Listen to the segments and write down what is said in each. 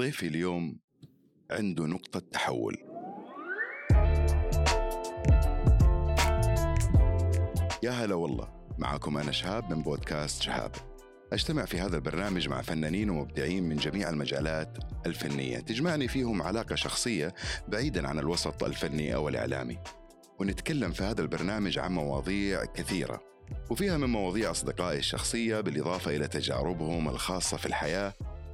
ضيفي اليوم عنده نقطة تحول. يا هلا والله معكم أنا شهاب من بودكاست شهاب. أجتمع في هذا البرنامج مع فنانين ومبدعين من جميع المجالات الفنية تجمعني فيهم علاقة شخصية بعيدا عن الوسط الفني أو الإعلامي. ونتكلم في هذا البرنامج عن مواضيع كثيرة وفيها من مواضيع أصدقائي الشخصية بالإضافة إلى تجاربهم الخاصة في الحياة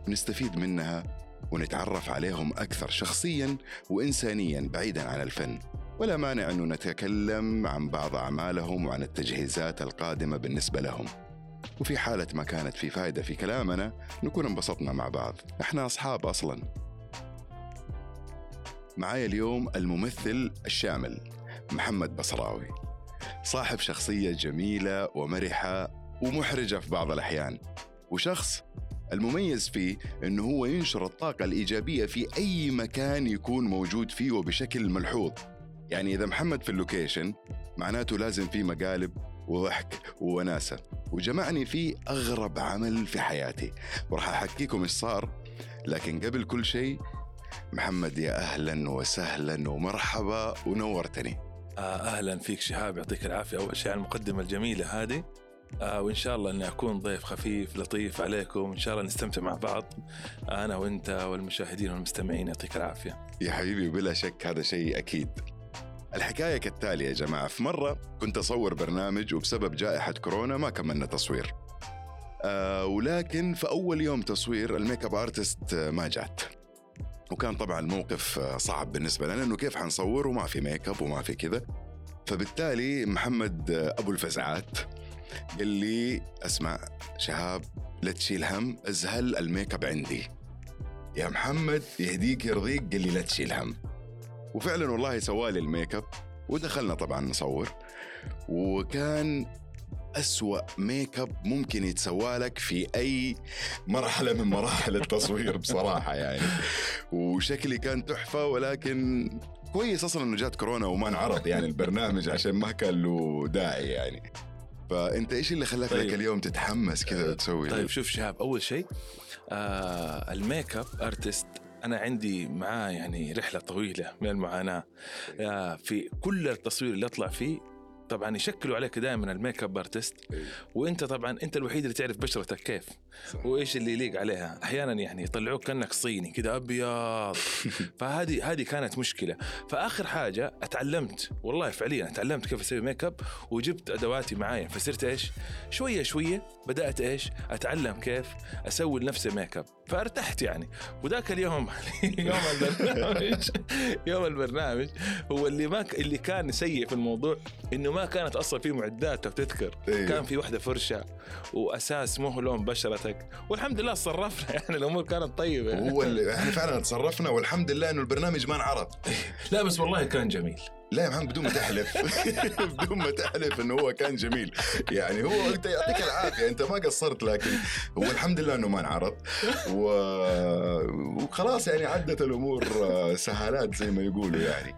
نستفيد منها ونتعرف عليهم أكثر شخصيا وإنسانيا بعيدا عن الفن. ولا مانع أنه نتكلم عن بعض أعمالهم وعن التجهيزات القادمة بالنسبة لهم. وفي حالة ما كانت في فائدة في كلامنا نكون انبسطنا مع بعض. إحنا أصحاب أصلا. معايا اليوم الممثل الشامل محمد بصراوي. صاحب شخصية جميلة ومرحة ومحرجة في بعض الأحيان. وشخص المميز فيه انه هو ينشر الطاقة الإيجابية في أي مكان يكون موجود فيه وبشكل ملحوظ. يعني إذا محمد في اللوكيشن معناته لازم في مقالب وضحك ووناسة وجمعني فيه أغرب عمل في حياتي. وراح أحكيكم إيش صار. لكن قبل كل شيء محمد يا أهلا وسهلا ومرحبا ونورتني. آه، أهلا فيك شهاب يعطيك العافية. أول شيء على المقدمة الجميلة هذه. آه وإن شاء الله إني أكون ضيف خفيف لطيف عليكم ان شاء الله نستمتع مع بعض أنا وأنت والمشاهدين والمستمعين يعطيك العافية. يا حبيبي بلا شك هذا شيء أكيد. الحكاية كالتالي يا جماعة في مرة كنت أصور برنامج وبسبب جائحة كورونا ما كملنا تصوير. آه ولكن في أول يوم تصوير ال makeup artist ما جات. وكان طبعا الموقف صعب بالنسبة لنا إنه كيف حنصور وما في ميك أب وما في كذا. فبالتالي محمد أبو الفزعات قال لي أسمع شهاب لا تشيل هم أزهل الميك أب عندي. يا محمد يهديك يرضيك قال لي لا تشيل هم. وفعلا والله سوالي الميك أب ودخلنا طبعا نصور. وكان أسوأ ميك أب ممكن يتسوى لك في أي مرحلة من مراحل التصوير بصراحة يعني. وشكلي كان تحفة ولكن كويس أصلا إنه جات كورونا وما انعرض يعني البرنامج عشان ما كان له داعي يعني. فأنت إيش اللي خلاك طيب. لك اليوم تتحمس كذا وتسوي طيب شوف شهاب أول شيء آه ال makeup artist أنا عندي معاه يعني رحلة طويلة من المعاناة آه في كل التصوير اللي أطلع فيه طبعا يشكلوا عليك دائما ال makeup artist وأنت طبعا أنت الوحيد اللي تعرف بشرتك كيف وإيش اللي يليق عليها. أحيانا يعني يطلعوك كأنك صيني كذا أبيض. فهذه هذه كانت مشكلة. فآخر حاجة أتعلمت والله فعليا أتعلمت كيف أسوي ميك أب وجبت أدواتي معايا. فصرت إيش؟ شوية شوية بدأت إيش؟ أتعلم كيف أسوي لنفسي ميك أب. فارتحت يعني وذاك اليوم يوم البرنامج يوم البرنامج هو اللي ما. اللي كان سيء في الموضوع إنه ما كانت أصلا في معدات لو تذكر إيه. كان في واحدة فرشة وأساس مو لون بشرتك والحمد لله صرفنا يعني الأمور كانت طيبة يعني. هو اللي إحنا فعلا تصرفنا والحمد لله إنه البرنامج ما انعرض لا بس والله كان جميل لا يا محمد بدون ما تحلف. بدون ما تحلف إنه هو كان جميل. يعني هو انت يعطيك العافية أنت ما قصرت لكن هو الحمد لله إنه ما انعرض. و... وخلاص يعني عدت الأمور سهالات زي ما يقولوا يعني.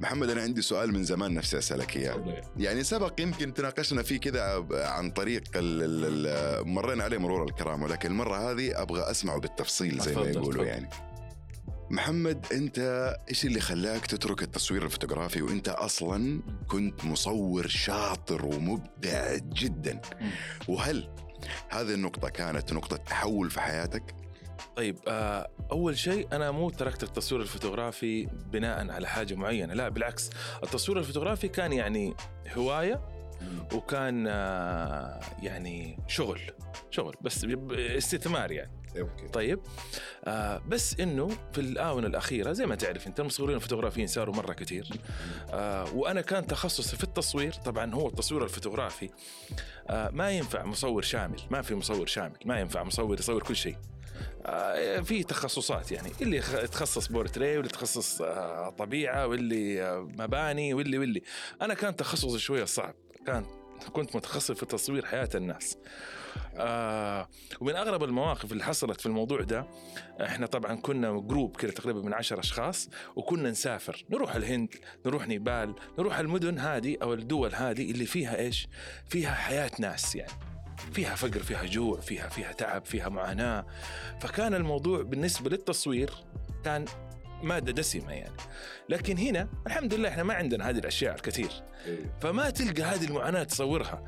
محمد أنا عندي سؤال من زمان نفسي أسألك إياه. يعني سبق يمكن تناقشنا فيه كذا عن طريق ال- ال- ال- مرينا عليه مرور الكرام ولكن المرة هذه أبغى أسمعه بالتفصيل زي ما يقولوا. يعني. محمد أنت إيش اللي خلاك تترك التصوير الفوتوغرافي وأنت أصلا كنت مصور شاطر ومبدع جدا. وهل هذه النقطة كانت نقطة تحول في حياتك؟ طيب آه أول شيء أنا مو تركت التصوير الفوتوغرافي بناء على حاجة معينة لا بالعكس التصوير الفوتوغرافي كان يعني هواية وكان آه يعني شغل شغل بس استثمار يعني okay. طيب. آه بس إنه في الآونة الأخيرة زي ما تعرف أنت المصورين الفوتوغرافيين صاروا مرة كثير آه وأنا كان تخصصي في التصوير طبعا هو التصوير الفوتوغرافي. آه ما ينفع مصور شامل ما في مصور شامل ما ينفع مصور يصور كل شيء. آه في تخصصات يعني اللي يتخصص بورتريه واللي يتخصص آه طبيعة واللي آه مباني واللي واللي. أنا كان تخصصي شوية صعب كان كنت متخصص في تصوير حياة الناس. آه ومن أغرب المواقف اللي حصلت في الموضوع ده إحنا طبعا كنا جروب كده تقريبا من عشر أشخاص وكنا نسافر نروح الهند نروح نيبال نروح المدن هذه أو الدول هذه اللي فيها إيش؟ فيها حياة ناس يعني. فيها فقر فيها جوع فيها فيها تعب فيها معاناة. فكان الموضوع بالنسبة للتصوير كان مادة دسمة يعني. لكن هنا الحمد لله إحنا ما عندنا هذه الأشياء الكثير. فما تلقى هذه المعاناة تصورها.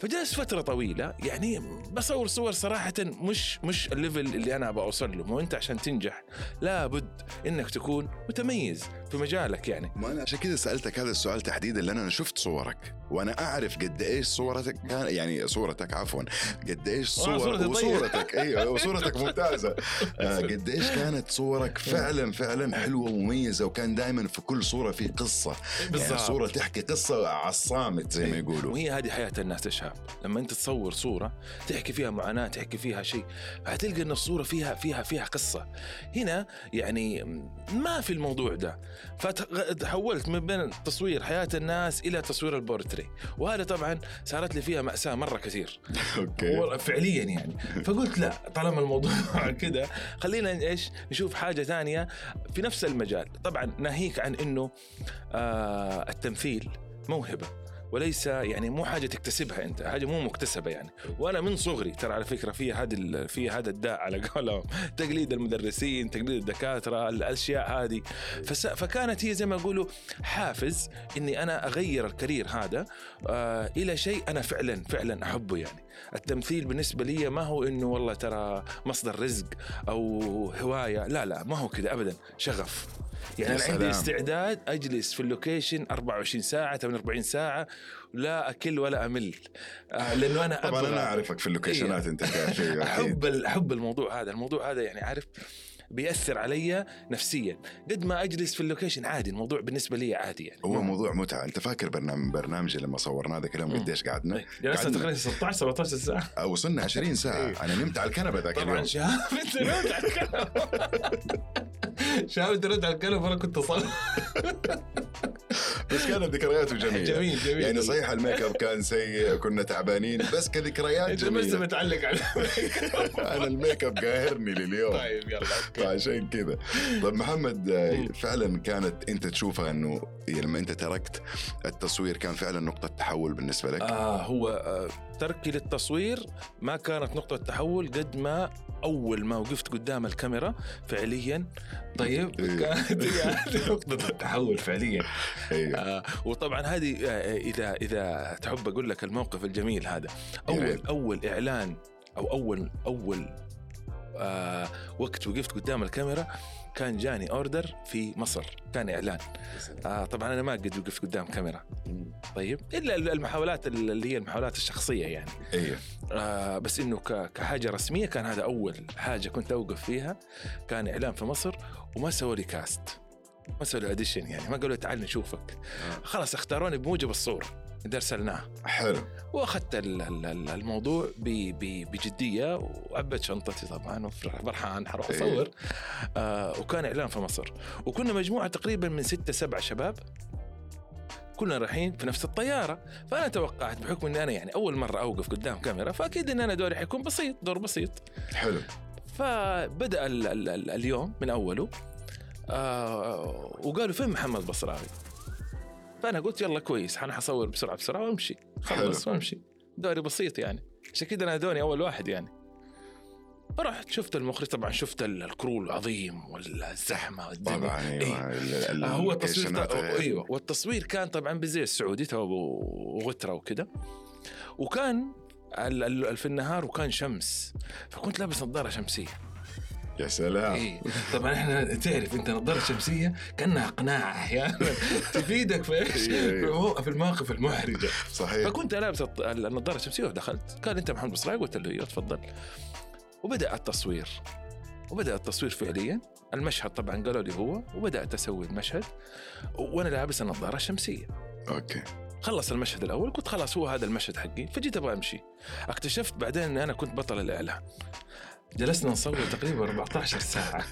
فجلست فترة طويلة يعني بصور صور صراحة مش مش ال level اللي أنا أبغى أوصل له مو أنت عشان تنجح. لابد إنك تكون متميز في مجالك يعني. ما أنا عشان كذا سألتك هذا السؤال تحديدا لأن أنا شفت صورك وأنا أعرف قد إيش صورتك كان يعني صورتك عفوا قد إيش صور صورتي طيبة. وصورتك أيوه وصورتك ممتازة. آه قد إيش كانت صورك فعلا فعلا حلوة ومميزة وكان دائما في كل صورة في قصة. يعني. صورة تحكي قصة على الصامت زي ما يقولوا. وهي هذه حياة الناس يا لما أنت تصور صورة تحكي فيها معاناة تحكي فيها شيء هتلقى أن الصورة فيها فيها فيها قصة. هنا يعني ما في الموضوع ده. فتحولت من بين تصوير حياة الناس إلى تصوير البورتري. وهذا طبعا صارت لي فيها مأساة مرة كثير. okay. فعليا يعني. فقلت لا طالما الموضوع كذا خلينا إيش؟ نشوف حاجة ثانية في نفس المجال. طبعا ناهيك عن إنه آه التمثيل موهبة. وليس يعني مو حاجة تكتسبها أنت حاجة مو مكتسبة يعني. وأنا من صغري ترى على فكرة في هذا في هذا الداء على قولهم تقليد المدرسين تقليد الدكاترة الأشياء هذه. فكانت هي زي ما يقولوا حافز إني أنا أغير الكارير هذا آه إلى شيء أنا فعلا فعلا أحبه يعني. التمثيل بالنسبة لي ما هو إنه والله ترى مصدر رزق أو هواية لا لا ما هو كذا ابدا شغف. يعني أنا عندي. استعداد أجلس في ال location 24 ساعة 48 ساعة لا أكل ولا أمل آه لأنه أنا طبعا أنا أعرفك في ال location ات أنت أيوة، أكيد. احب أحب الموضوع هذا الموضوع هذا يعني عارف بيأثر علي نفسيا. قد ما أجلس في ال location عادي الموضوع بالنسبة لي عادي يعني. هو موضوع متعة. أنت فاكر برنامج برنامجي لما صورنا هذا الكلام مم. قديش قعدنا؟ جلسنا قعدنا- تقريبا 16 17 ساعة. وصلنا 20 ساعة. أنا نمت على الكنبة ذاك طبعا اليوم. شهاب انت رد على الكلام شهاب انت رد على الكلام وأنا كنت اصور بس كانت ذكرياته جميلة. جميل جميل يعني صحيح الميك أب كان سيء كنا تعبانين بس كذكريات أنت بس جميلة. متعلق على أنا الميك أب قاهرني لليوم. طيب يلا فعشان كذا طيب محمد. فعلا كانت أنت تشوفها إنه لما أنت تركت التصوير كان فعلا نقطة تحول بالنسبة لك آه هو آه تركي للتصوير ما كانت نقطة تحول قد ما أول ما وقفت قدام الكاميرا فعليا طيب إيه. كانت نقطة التحول فعليا أيوه آه وطبعا هذه آه إذا إذا تحب أقول لك الموقف الجميل هذا يا أول ريت. أول إعلان أو أول أول آه وقت وقفت قدام الكاميرا كان جاني اوردر في مصر كان إعلان. آه طبعا أنا ما قد وقفت قدام كاميرا. طيب إلا المحاولات اللي هي المحاولات الشخصية يعني. أيوه آه بس إنه كحاجة رسمية كان هذا أول حاجة كنت أوقف فيها. كان إعلان في مصر وما سووا لي cast ما سووا لي audition يعني. ما قالوا تعال نشوفك. خلاص اختاروني بموجب الصور اللي ارسلناه. حلو. واخذت ال- ال- ال- الموضوع بجدية وعبيت شنطتي طبعا وفرحان حروح إيه. أصور. آه وكان إعلان في مصر. وكنا مجموعة تقريبا من ستة سبعة شباب كنا رايحين في نفس الطيارة. فأنا توقعت بحكم إني أنا يعني أول مرة أوقف قدام كاميرا فأكيد إن أنا دوري حيكون بسيط دور بسيط. حلو. فبدأ ال ال ال اليوم من أوله. آه وقالوا فين محمد بصراوي؟ فأنا قلت يلا كويس أنا حصور بسرعة بسرعة وأمشي خلص. وأمشي دوري بسيط يعني عشان كذا نادوني أول واحد يعني فرحت شفت المخرج طبعا شفت ال- الكرو العظيم والزحمة والدنيا. طبعا إيه. أيوه ال- آه هو التصوير غير. أيوه والتصوير كان طبعا بزي السعودي تو وغترة وكده وكان في النهار وكان شمس فكنت لابس نظارة شمسية يا سلام. إيه. طبعا إحنا تعرف أنت نظارة شمسية كأنها قناع أحيانا. تفيدك في إيش؟ إيه، إيه. في المو- في المواقف المحرجة. صحيح. فكنت لابس النظارة الشمسية ودخلت قال أنت محمد بصراوي قلت له أيوه تفضل. وبدأ التصوير. وبدأ التصوير فعليا. المشهد طبعا قالوا لي هو. وبدأت أسوي المشهد. وأنا لابس النظارة الشمسية. أوكي. خلص المشهد الأول. قلت خلاص هو هذا المشهد حقي. فجيت أبغى أمشي. اكتشفت بعدين إن أنا كنت بطل الإعلان. جلسنا نصور تقريبا 14 ساعة.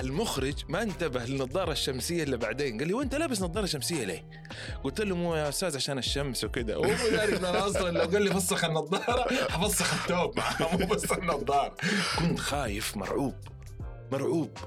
المخرج ما انتبه للنظارة الشمسية إلا بعدين. قال لي وأنت لابس نظارة شمسية ليه؟ قلت له مو يا أستاذ عشان الشمس وكذا. هو داري ان أنا أصلا لو قال لي فسخ النظارة حفسخ معاه مو بس النظارة. كنت خايف مرعوب. مرعوب.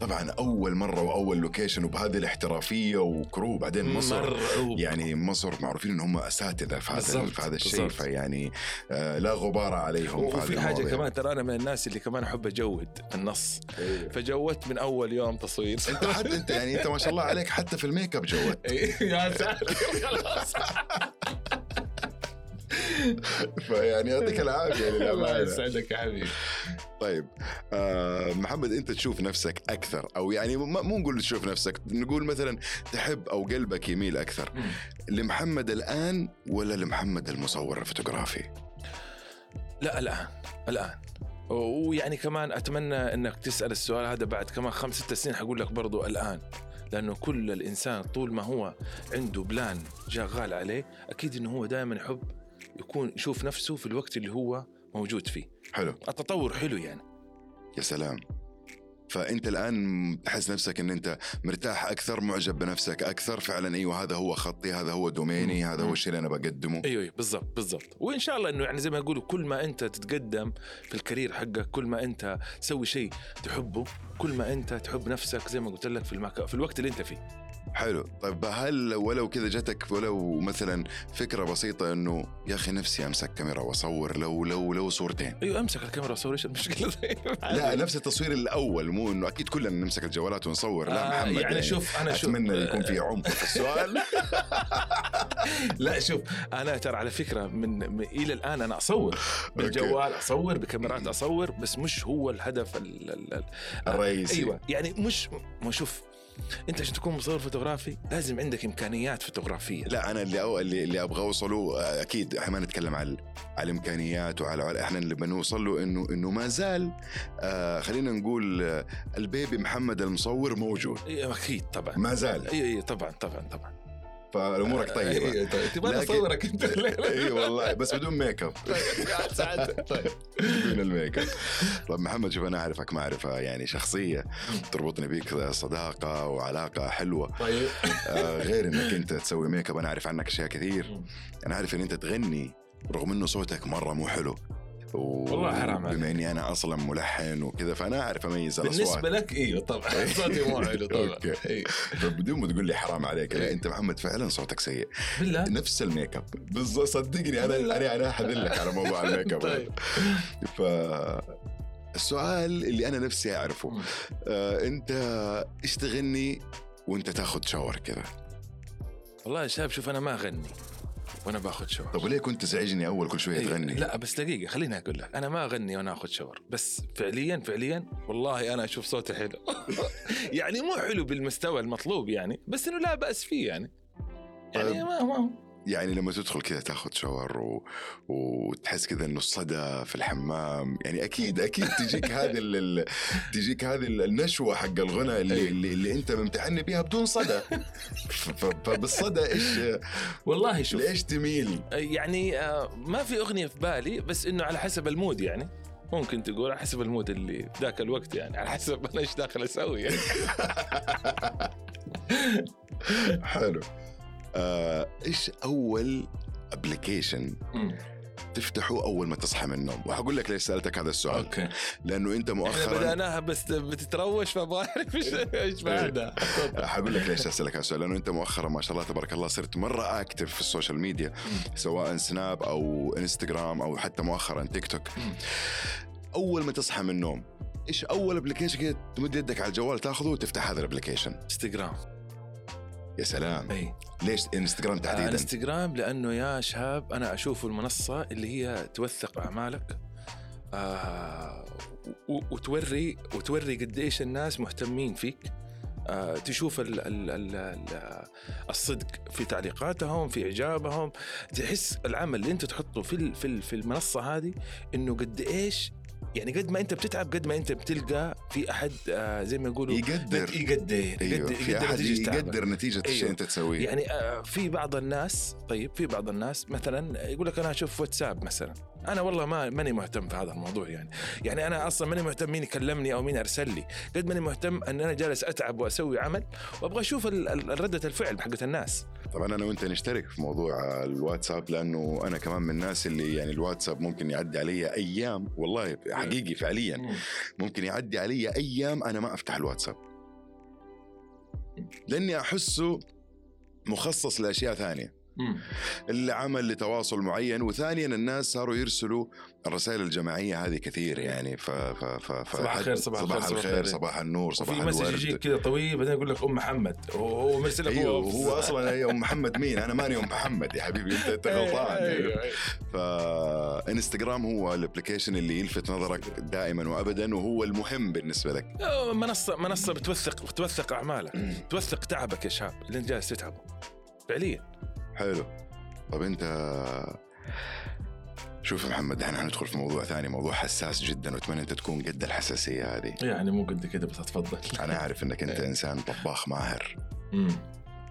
طبعا أول مرة وأول location وبهذه الاحترافية و crew بعدين مصر. يعني مصر معروفين ان هم أساتذة في هذا في هذا الشيء. فيعني آه لا غبار عليهم وفي حاجة المواضيع. كمان ترى أنا من الناس اللي كمان أحب أجود النص إيه. فجودت من أول يوم تصوير أنت حتى أنت يعني أنت ما شاء الله عليك حتى في الميك أب جود يا ساتر خلاص فيعني يعطيك العافية الله يسعدك يا حبيبي. طيب آه محمد أنت تشوف نفسك أكثر أو يعني مو نقول تشوف نفسك نقول مثلا تحب أو قلبك يميل أكثر لمحمد الآن ولا لمحمد المصور الفوتوغرافي؟ لا الآن الآن. ويعني كمان أتمنى إنك تسأل السؤال هذا بعد كمان خمس ست سنين حقول لك برضو الآن. لأنه كل الإنسان طول ما هو عنده plan شغال عليه أكيد إنه هو دائما يحب يكون يشوف نفسه في الوقت اللي هو موجود فيه. حلو. التطور حلو يعني. يا سلام. فأنت الآن تحس نفسك إن أنت مرتاح أكثر معجب بنفسك أكثر فعلا أيوه هذا هو خطي هذا هو domain ي مم. هذا هو الشيء اللي أنا بقدمه. أيوه أيوه بالضبط بالضبط. وإن شاء الله إنه يعني زي ما يقولوا كل ما أنت تتقدم في ال career حقك كل ما أنت تسوي شيء تحبه كل ما أنت تحب نفسك زي ما قلت لك في المكان في الوقت اللي أنت فيه. حلو. طيب هل ولو كذا جتك ولو مثلا فكرة بسيطة إنه يا أخي نفسي أمسك كاميرا وأصور لو لو لو صورتين؟ أيوه أمسك الكاميرا وصور إيش المشكلة؟ لا نفس التصوير الأول مو إنه أكيد كلنا نمسك الجوالات ونصور. لا آه، محمد يعني شوف أنا شوف. أتمنى يكون في عمق في السؤال. لا شوف أنا ترى على فكرة من, من إلى الآن أنا أصور بالجوال أصور بكاميرات أصور بس مش هو الهدف ال ال ال الرئيسي. أيوه يعني مش ما شوف انت عشان تكون مصور فوتوغرافي لازم عندك إمكانيات فوتوغرافية. لا أنا اللي أو اللي, اللي أبغى أوصله آه، أكيد إحنا ما نتكلم على على الإمكانيات وعلى على- إحنا اللي بنوصل له انه إنه ما زال آه خلينا نقول آه ال baby محمد المصور موجود. أيوه أكيد طبعا. ما زال. أيوه أيوه طبعا طبعا طبعا. فامورك طيبة. أيوه طيب. تبغى أصورك أنت؟ اي والله بس بدون ميك اب سعادة. طيب. بدون الميك اب طيب محمد شوف أنا أعرفك معرفة يعني شخصية تربطني بيك صداقة وعلاقة حلوة. طيب. آه غير إنك أنت تسوي ميك اب أنا أعرف عنك أشياء كثير. أنا عارف إن أنت تغني رغم إنه صوتك مرة مو حلو. و... والله حرام عليك. بما إني أنا أصلا ملحن وكذا فأنا أعرف أميز بالنسبة الاصوات لك أيوه طبعا. صوتي مو حلو طبعا. okay. إيه. فبدون ما تقول لي حرام عليك لا أنت محمد فعلا صوتك سيء. بالله؟ نفس ال make up. بالضبط صدقني أنا أنا أنا حذلك على موضوع ال make up. طيب. ف السؤال اللي أنا نفسي أعرفه. آه أنت إيش تغني وأنت تاخذ shower كذا؟ والله يا شباب شوف أنا ما أغني. وأنا باخذ shower. طب وليه كنت تزعجني أول كل شوية إيه، تغني؟ لا بس دقيقة خليني أقول لك. أنا ما أغني وأنا أخذ shower. بس فعليا فعليا والله أنا أشوف صوتي حلو. يعني مو حلو بالمستوى المطلوب يعني بس إنه لا بأس فيه يعني. يعني طيب. ما ما يعني لما تدخل كذا تاخذ shower و... وتحس كذا إنه الصدى في الحمام يعني أكيد أكيد تجيك هذه ال... تجيك هذه ال- النشوة حق الغنى اللي, أي. اللي, اللي أنت ممتحني بها بدون صدى. فبالصدى إيش والله شوف لايش تميل؟ يعني آه، ما في أغنية في بالي بس إنه على حسب ال mood يعني ممكن تقول على حسب ال mood اللي ذاك الوقت يعني على حسب أنا إيش داخل أسوي يعني حلو آه، إيش أول application تفتحه أول ما تصحى من النوم؟ وحقول لك ليش سألتك هذا السؤال. okay. لأنه أنت مؤخرا بدأناها بس بتتروش فأبغى أعرف إيش إيش بعدها. حقول لك ليش أسألك هذا السؤال. لأنه أنت مؤخرا ما شاء الله تبارك الله صرت مرة active في ال social media سواء سناب أو انستغرام أو حتى مؤخرا تيك توك. أول ما تصحى من النوم إيش أول application كده تمد يدك على الجوال تاخذه وتفتح هذا ال application انستغرام يا سلام. أي. ليش إنستغرام آه، تحديدا؟ إنستغرام لأنه يا شهاب أنا أشوف المنصة اللي هي توثق أعمالك آه وتوري وتوري قديش الناس مهتمين فيك. آه تشوف ال ال ال ال الصدق في تعليقاتهم في إعجابهم. تحس العمل اللي أنت تحطه في في في المنصة هذه إنه قد إيش يعني قد ما انت بتتعب قد ما انت بتلقى في أحد آه زي ما يقولوا يقدر. يقدر في أحد نتيجة تعبك. يقدر نتيجة الشيء أيوه. أنت تسويه. يعني آه، في بعض الناس طيب في بعض الناس مثلا يقول لك أنا أشوف واتساب مثلا. أنا والله ما ماني مهتم في هذا الموضوع يعني. يعني أنا أصلا ماني مهتم مين يكلمني أو مين ارسل لي. قد ماني مهتم إن أنا جالس أتعب وأسوي عمل وأبغى أشوف ردة الفعل حقت الناس. طبعا أنا وأنت نشترك في موضوع الواتساب لأنه أنا كمان من الناس اللي يعني الواتساب ممكن يعدي علي أيام والله حقيقي إيه. فعليا. إيه. ممكن يعدي علي أيام أنا ما أفتح الواتساب. إيه. لأني أحسه مخصص لأشياء ثانية. مم. اللي عمل لتواصل معين وثانيا الناس صاروا يرسلوا الرسائل الجماعية هذه كثير يعني ف ف ف ف صباح الخير، صباح صباح الخير، صباح الخير. صباح النور صباح وفي message يجيك الورد كذا طويل بعدين يقول لك أم محمد وهو مرسل لك أيوه هو أصلا هي أم محمد مين؟ أنا ماني أم محمد يا حبيبي انت أنت غلطان أيوة، أيوة. فانستغرام هو ال application اللي يلفت نظرك دائما وابدا وهو المهم بالنسبة لك. منصه منصة بتوثق بتوثق أعمالك توثق تعبك يا شاب اللي أنت جالس تتعبه فعليا حلو. طب انت شوف محمد إحنا حندخل في موضوع ثاني موضوع حساس جدا واتمنى انت تكون قد الحساسية هذه. يعني مو قد كده بس اتفضل. أنا أعرف إنك أنت إنسان طباخ ماهر. مم.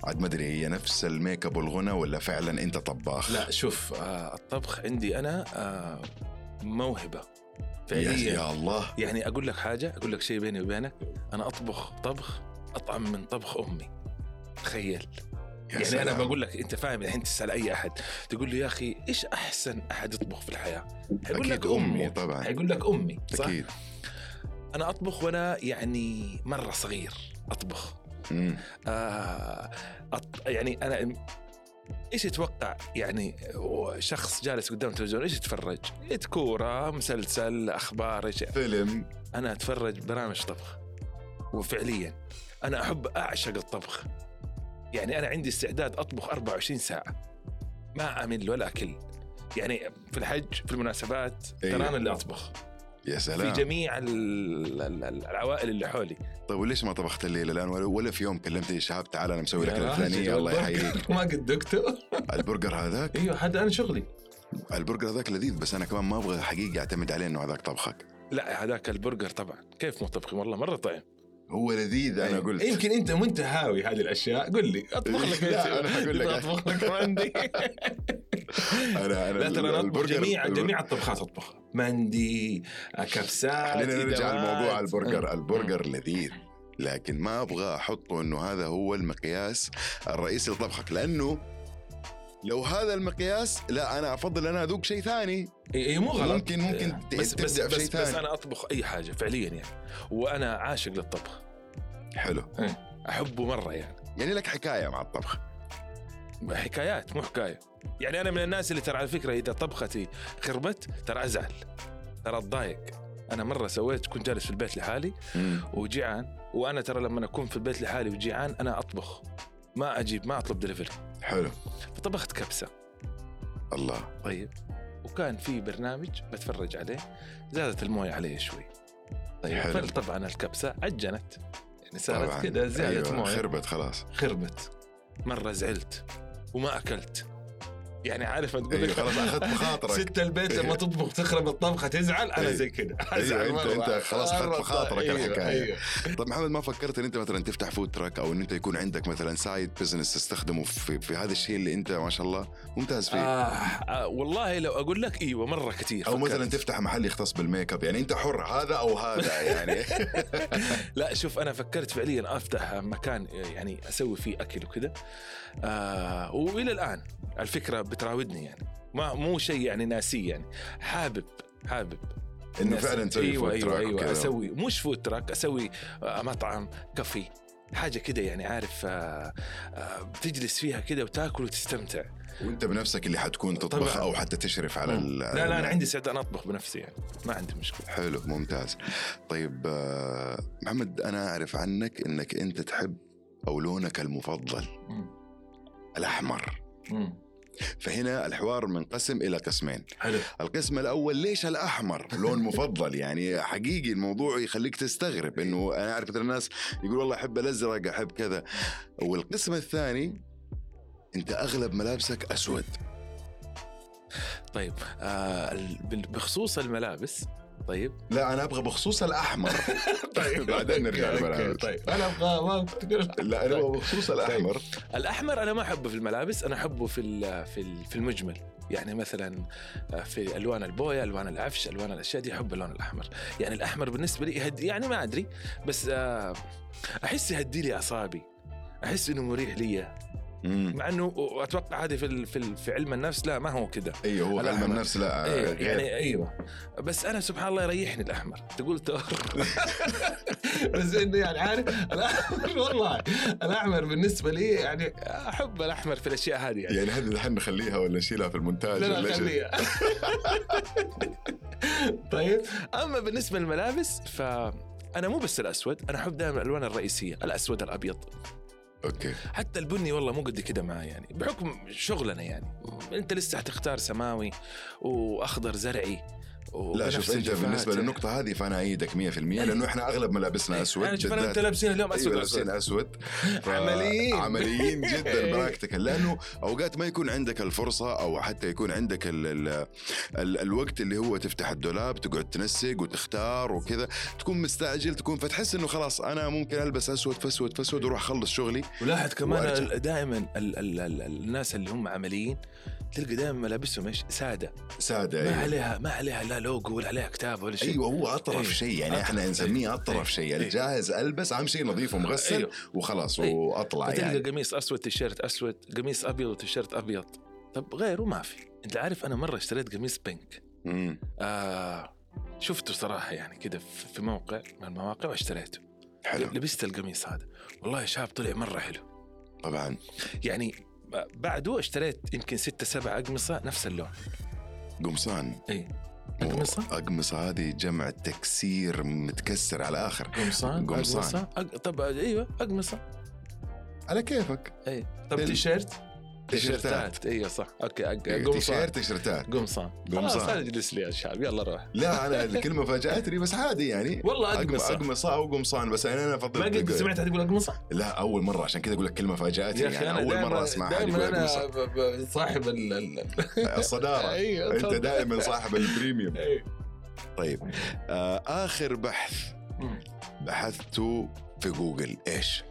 عاد ما أدري هي نفس الميك أب والغنى ولا فعلا أنت طباخ؟ لا شوف آه الطبخ عندي أنا آه موهبة يا, فعليا يا الله. يعني أقول لك حاجة أقول لك شيء بيني وبينك. أنا أطبخ طبخ أطعم من طبخ أمي. تخيل. يعني سلام. أنا بقول لك أنت فاهم الحين تسأل أي أحد تقول له يا أخي إيش أحسن أحد يطبخ في الحياة؟ حيقول لك أمي طبعا حيقول لك أمي صح؟ أكيد أنا أطبخ وأنا يعني مرة صغير أطبخ مم. آه أط... يعني أنا إيش يتوقع يعني شخص جالس قدام التلفزيون إيش يتفرج؟ كورة مسلسل أخبار إيش فيلم أنا أتفرج برامج طبخ وفعليا أنا أحب أعشق الطبخ يعني أنا عندي استعداد أطبخ 24 ساعة. ما امل ولا أكل. يعني في الحج في المناسبات ترى أيوة. أنا اللي أطبخ. يا في سلام جميع ال- ال- العوائل اللي حولي. طيب وليش ما طبخت الليلة الآن؟ ولا, ولا في يوم كلمتني شهاب تعال أنا مسوي لك الفلانية الله يحييك. ما قد دقته. البرجر هذاك؟ أيوه هذا أنا شغلي. البرجر هذاك لذيذ بس أنا كمان ما أبغى حقيقي اعتمد عليه إنه هذاك طبخك. لا هذاك البرجر طبعا. كيف مو طبخي؟ والله مرة طعم هو لذيذ. أنا قلت. يمكن أنت وانت هاوي هذه الأشياء. قل لي أطبخ لك لا، أنا أقول لك. اطبخ لك مندي أنا أنا لا ترى أنا أطبخ. البرجر- جميع جميع الطبخات أطبخ. مندي كبسات خلينا نرجع. لموضوع البرجر. البرجر لذيذ. لكن ما أبغى أحطه إنه هذا هو المقياس الرئيسي لطبخك. لأنه لو هذا المقياس لا أنا أفضل أنا أذوق شيء ثاني. اي إي مو غلط. ممكن- ممكن إيه. بس تبدأ بس بس, بس. أنا أطبخ أي حاجة فعليا يعني. وأنا عاشق للطبخ. حلو. أحبه مرة يعني. يعني لك حكاية مع الطبخ. حكايات مو حكاية. يعني أنا من الناس اللي ترى على فكرة إذا طبختي خربت ترى أزعل. ترى أتضايق. أنا مرة سويت كنت جالس في البيت لحالي مم. وجيعان وأنا ترى لما أكون في البيت لحالي وجيعان أنا أطبخ. ما أجيب ما أطلب دليفري حلو. فطبخت كبسة. الله. طيب. وكان في برنامج بتفرج عليه. زادت الموية عليه شوي. طيب. حلو. فطبعا الكبسة عجنت. يعني صارت. كذا زادت أيوة موية. خربت خلاص. خربت. مرة زعلت وما أكلت. يعني عارف ما تقول لك خلاص أخذت بخاطرك ست البيت لما تطبخ تخرب الطبخة تزعل أنا. زي كذا أزعل أنت- مرة. أنت خلاص أخذت مرة. بخاطرك أيوة، الحكاية. أيوة. طب محمد ما فكرت إن أنت مثلا تفتح food truck أو إن أنت يكون عندك مثلا side business تستخدمه في, في هذا الشيء اللي أنت ما شاء الله ممتاز فيه آه آه والله لو أقول لك إيوه مرة كثير أو. مثلا تفتح محل يختص بال make up يعني أنت حر هذا أو هذا يعني لا شوف أنا فكرت فعليا أفتح مكان يعني أسوي فيه أكل وكذا آه وإلى الآن الفكرة بتراودني يعني. ما مو شيء يعني ناسي يعني. حابب حابب إنه فعلا تسوي أيوه food truck أيوه وكذا. أسوي مش food truck أسوي آه، مطعم كافي حاجة كده يعني عارف آه آه بتجلس فيها كده وتاكل وتستمتع. وأنت بنفسك اللي حتكون تطبخ طبعاً. أو حتى تشرف على ال- لا لا أنا عندي استعداد أنا أطبخ بنفسي يعني. ما عندي مشكلة. حلو ممتاز. طيب آه، محمد أنا أعرف عنك إنك أنت تحب أو لونك المفضل الأحمر. فهنا الحوار منقسم إلى قسمين. حلو. القسم الأول ليش الأحمر؟ لون مفضل يعني حقيقي الموضوع يخليك تستغرب إنه أنا أعرف مثلا الناس يقول والله أحب الأزرق أحب كذا. والقسم الثاني أنت أغلب ملابسك أسود. طيب آه بخصوص الملابس طيب؟ لا أنا أبغى بخصوص الأحمر. بعدين نرجع للملابس. طيب. أنا أبغى لا أنا أبغى بخصوص الأحمر. الأحمر أنا ما أحبه في الملابس أنا أحبه في ال- في ال- في المجمل. يعني مثلا آه، في ألوان البوية ألوان العفش ألوان الأشياء دي أحب اللون الأحمر. يعني الأحمر بالنسبة لي يهدي يعني ما أدري بس آه، أحس يهدي لي أعصابي. أحس إنه مريح لي. مم. مع إنه واتوقع هذه في في في علم النفس لا ما هو كده أيوه هو علم. النفس لا غير. يعني أيوه بس أنا سبحان الله يريحني الأحمر تقول تور بس إنه يعني عارف الأحمر والله الأحمر بالنسبة لي يعني أحب الأحمر في الأشياء هذه يعني يعني هذه الحين نخليها ولا نشيلها في المونتاج لا ولا لا إيش؟ خليها طيب أما بالنسبة للملابس فأنا مو بس الأسود أنا أحب دائما الألوان الرئيسية الأسود الأبيض أوكي. حتى البني والله مو قد كده معاه يعني. بحكم شغلنا يعني. أنت لسه حتختار سماوي وأخضر زرعي. لا شوف أنت بالنسبة. للنقطة هذه فأنا إيدك 100% لأنه إحنا أغلب ملابسنا أسود أنا شوف أنا أنت لابسين اليوم أسود أيوة. لابسين أسود ف- عمليين. عمليين جدا إيه. براكتيكال لأنه أوقات ما يكون عندك الفرصة أو حتى يكون عندك ال ال ال الوقت اللي هو تفتح الدولاب تقعد تنسق وتختار وكذا تكون مستعجل تكون فتحس إنه خلاص أنا ممكن ألبس أسود فاسود فاسود وأروح أخلص شغلي ولاحظ كمان وأرجع. دائما ال ال ال الناس اللي هم عمليين تلقى دائما ملابسهم إيش سادة سادة ما أيوة. عليها ما عليها لا لوجو ولا عليها كتاب ولا شيء أيوه هو أطرف أيوة. شيء يعني إحنا أطرف. نسميه. أطرف أيوة. شيء أيوة. الجاهز ألبس أهم شيء نظيف ومغسل أيوة. وخلاص أيوة. وأطلع فتلقى يعني قميص أسود تيشيرت أسود قميص أبيض وتيشيرت أبيض طب غيره ما في أنت عارف أنا مرة اشتريت قميص بينك مم. آه شفته صراحة يعني كده في- موقع من المواقع واشتريته حلو لبست القميص هذا والله يا شاب طلع مرة حلو طبعا يعني بعده اشتريت يمكن ستة سبعة أقمصة نفس اللون. قمصان. اي أقمصة؟ أقمصة هذه جمع تكسير متكسر على آخر. قمصان قمصان. أق... طب إيوه أقمصة. على كيفك. اي طب تيشيرت؟ تيشيرتات. أيوه صح. okay إيه، قمصان تيشيرت تيشيرتات. قمصان قمصان. خلاص لا اجلس لي يا شباب يلا روح. لا أنا الكلمة فاجأتني بس عادي يعني. والله أقمصة أقمصة أو قمصان بس يعني أنا أفضل ما قد سمعت حد يقول أقمصة لا أول مرة عشان كذا أقول لك يا أخي يعني أنا أول دائما مرة أسمع حد يقول ب- ب- صاحب ال ال- الصدارة. أيوة، أنت تفضل. دائما صاحب ال premium. إيه. طيب آه آخر بحث. بحثته في جوجل إيش؟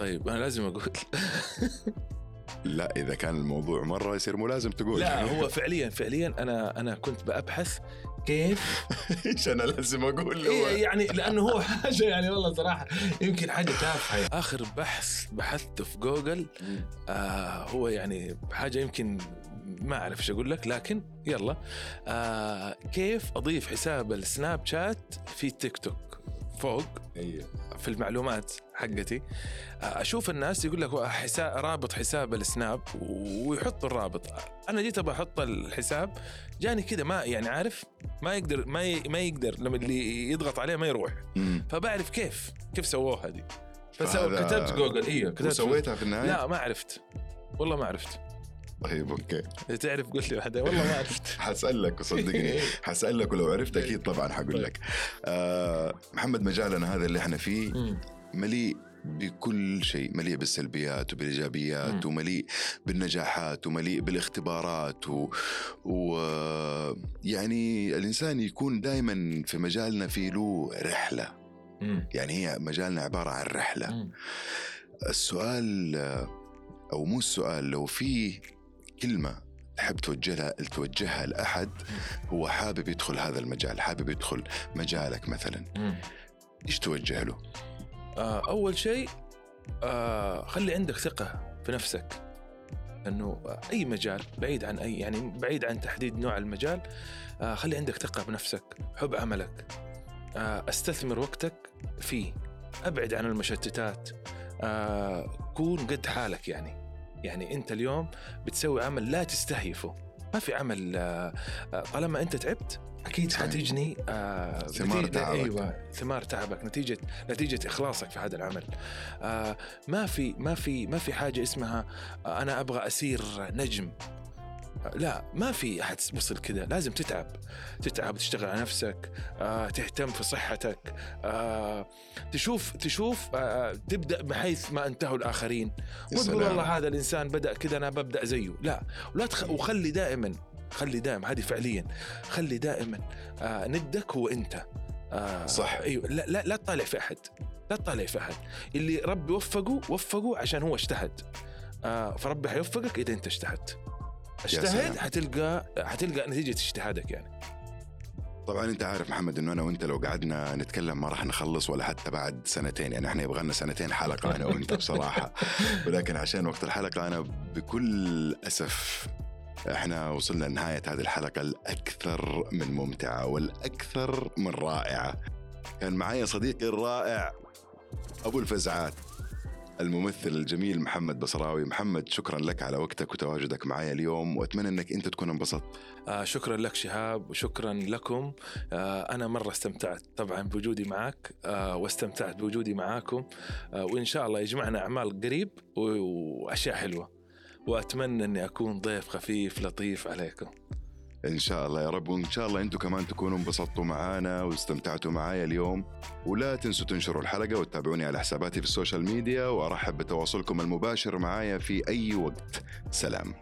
طيب أنا لازم أقول. لا إذا كان الموضوع مرة يصير مو لازم تقول. لا هو فعليا فعليا أنا أنا كنت بأبحث كيف إيش أنا لازم أقول له؟ إيه يعني لأنه هو حاجة يعني والله صراحة يمكن حاجة تافهة. آخر بحث بحثته في جوجل آه هو يعني حاجة يمكن ما أعرف إيش أقول لك لكن يلا. آه كيف أضيف حساب السناب شات في تيك توك؟ فوق. أيوه. في المعلومات حقتي. أشوف الناس يقول لك حساب رابط حساب السناب ويحطوا الرابط. أنا جيت أبغى أحط الحساب جاني كذا ما يعني عارف ما يقدر ما ي- ما يقدر لما اللي يضغط عليه ما يروح. فبعرف كيف كيف سووها هذه فسو فهذا- كتبت جوجل أيوه كتبت وسويتها في النهاية؟ لا ما عرفت. والله ما عرفت. طيب okay. تعرف قلت لي واحدة. والله ما عرفت. حسألك صدقني. حسألك ولو عرفت أكيد طبعا حقول لك. آه محمد مجالنا هذا اللي إحنا فيه. مليء بكل شيء مليء بالسلبيات وبالإيجابيات. ومليء بالنجاحات ومليء بالاختبارات و, و يعني الإنسان يكون دائما في مجالنا في له رحلة. مم. يعني هي مجالنا عبارة عن رحلة. مم. السؤال أو مو السؤال لو في كلمة تحب توجهها توجهها لأحد هو حابب يدخل هذا المجال حابب يدخل مجالك مثلا. إيش توجه له؟ آه، أول شيء آه، خلي عندك ثقة في نفسك إنه أي مجال بعيد عن اي يعني بعيد عن تحديد نوع المجال آه، خلي عندك ثقة بنفسك حب عملك. آه، أستثمر وقتك فيه. أبعد عن المشتتات. آه، كون قد حالك يعني. يعني أنت اليوم بتسوي عمل لا تستهيفه ما في عمل آه، آه، طالما أنت تعبت أكيد. حتجني آه ثمار تعبك. أيوه ثمار تعبك نتيجة نتيجة إخلاصك في هذا العمل آه ما في ما في ما في حاجة اسمها آه أنا أبغى أسير نجم لا ما في أحد وصل كذا. لازم تتعب. تتعب تشتغل على نفسك آه تهتم في صحتك آه تشوف تشوف آه تبدأ بحيث ما انتهوا الآخرين. مو تقول. والله هذا الإنسان بدأ كذا أنا ببدأ زيه. لا ولا تخ... وخلي دائما خلي دائما هذه فعليا خلي دائما آه ندك هو أنت. آه صح. أيوه. لا لا لا تطالع في أحد. لا تطالع في أحد. اللي ربي وفقه وفقه عشان هو اجتهد. آه فربي حيوفقك إذا أنت اجتهدت. اجتهد حتلقى حتلقى نتيجة اجتهادك يعني. طبعا أنت عارف محمد إنه أنا وأنت لو قعدنا نتكلم ما راح نخلص ولا حتى بعد سنتين يعني إحنا يبغى لنا سنتين حلقة أنا وأنت بصراحة. ولكن عشان وقت الحلقة أنا بكل أسف إحنا وصلنا لنهاية هذه الحلقة الأكثر من ممتعة والأكثر من رائعة. كان معي صديقي الرائع أبو الفزعات. الممثل الجميل محمد بصراوي. محمد شكرا لك على وقتك وتواجدك معي اليوم وأتمنى إنك أنت تكون انبسطت. آه شكرا لك شهاب وشكرا لكم. آه أنا مرة استمتعت طبعا بوجودي معك آه واستمتعت بوجودي معاكم آه وإن شاء الله يجمعنا أعمال قريب وأشياء حلوة. وأتمنى إني أكون ضيف خفيف لطيف عليكم. إن شاء الله يا رب وإن شاء الله أنتم كمان تكونوا انبسطتوا معانا واستمتعتوا معايا اليوم. ولا تنسوا تنشروا الحلقة وتتابعوني على حساباتي في السوشيال ميديا وأرحب بتواصلكم المباشر معايا في أي وقت. سلام.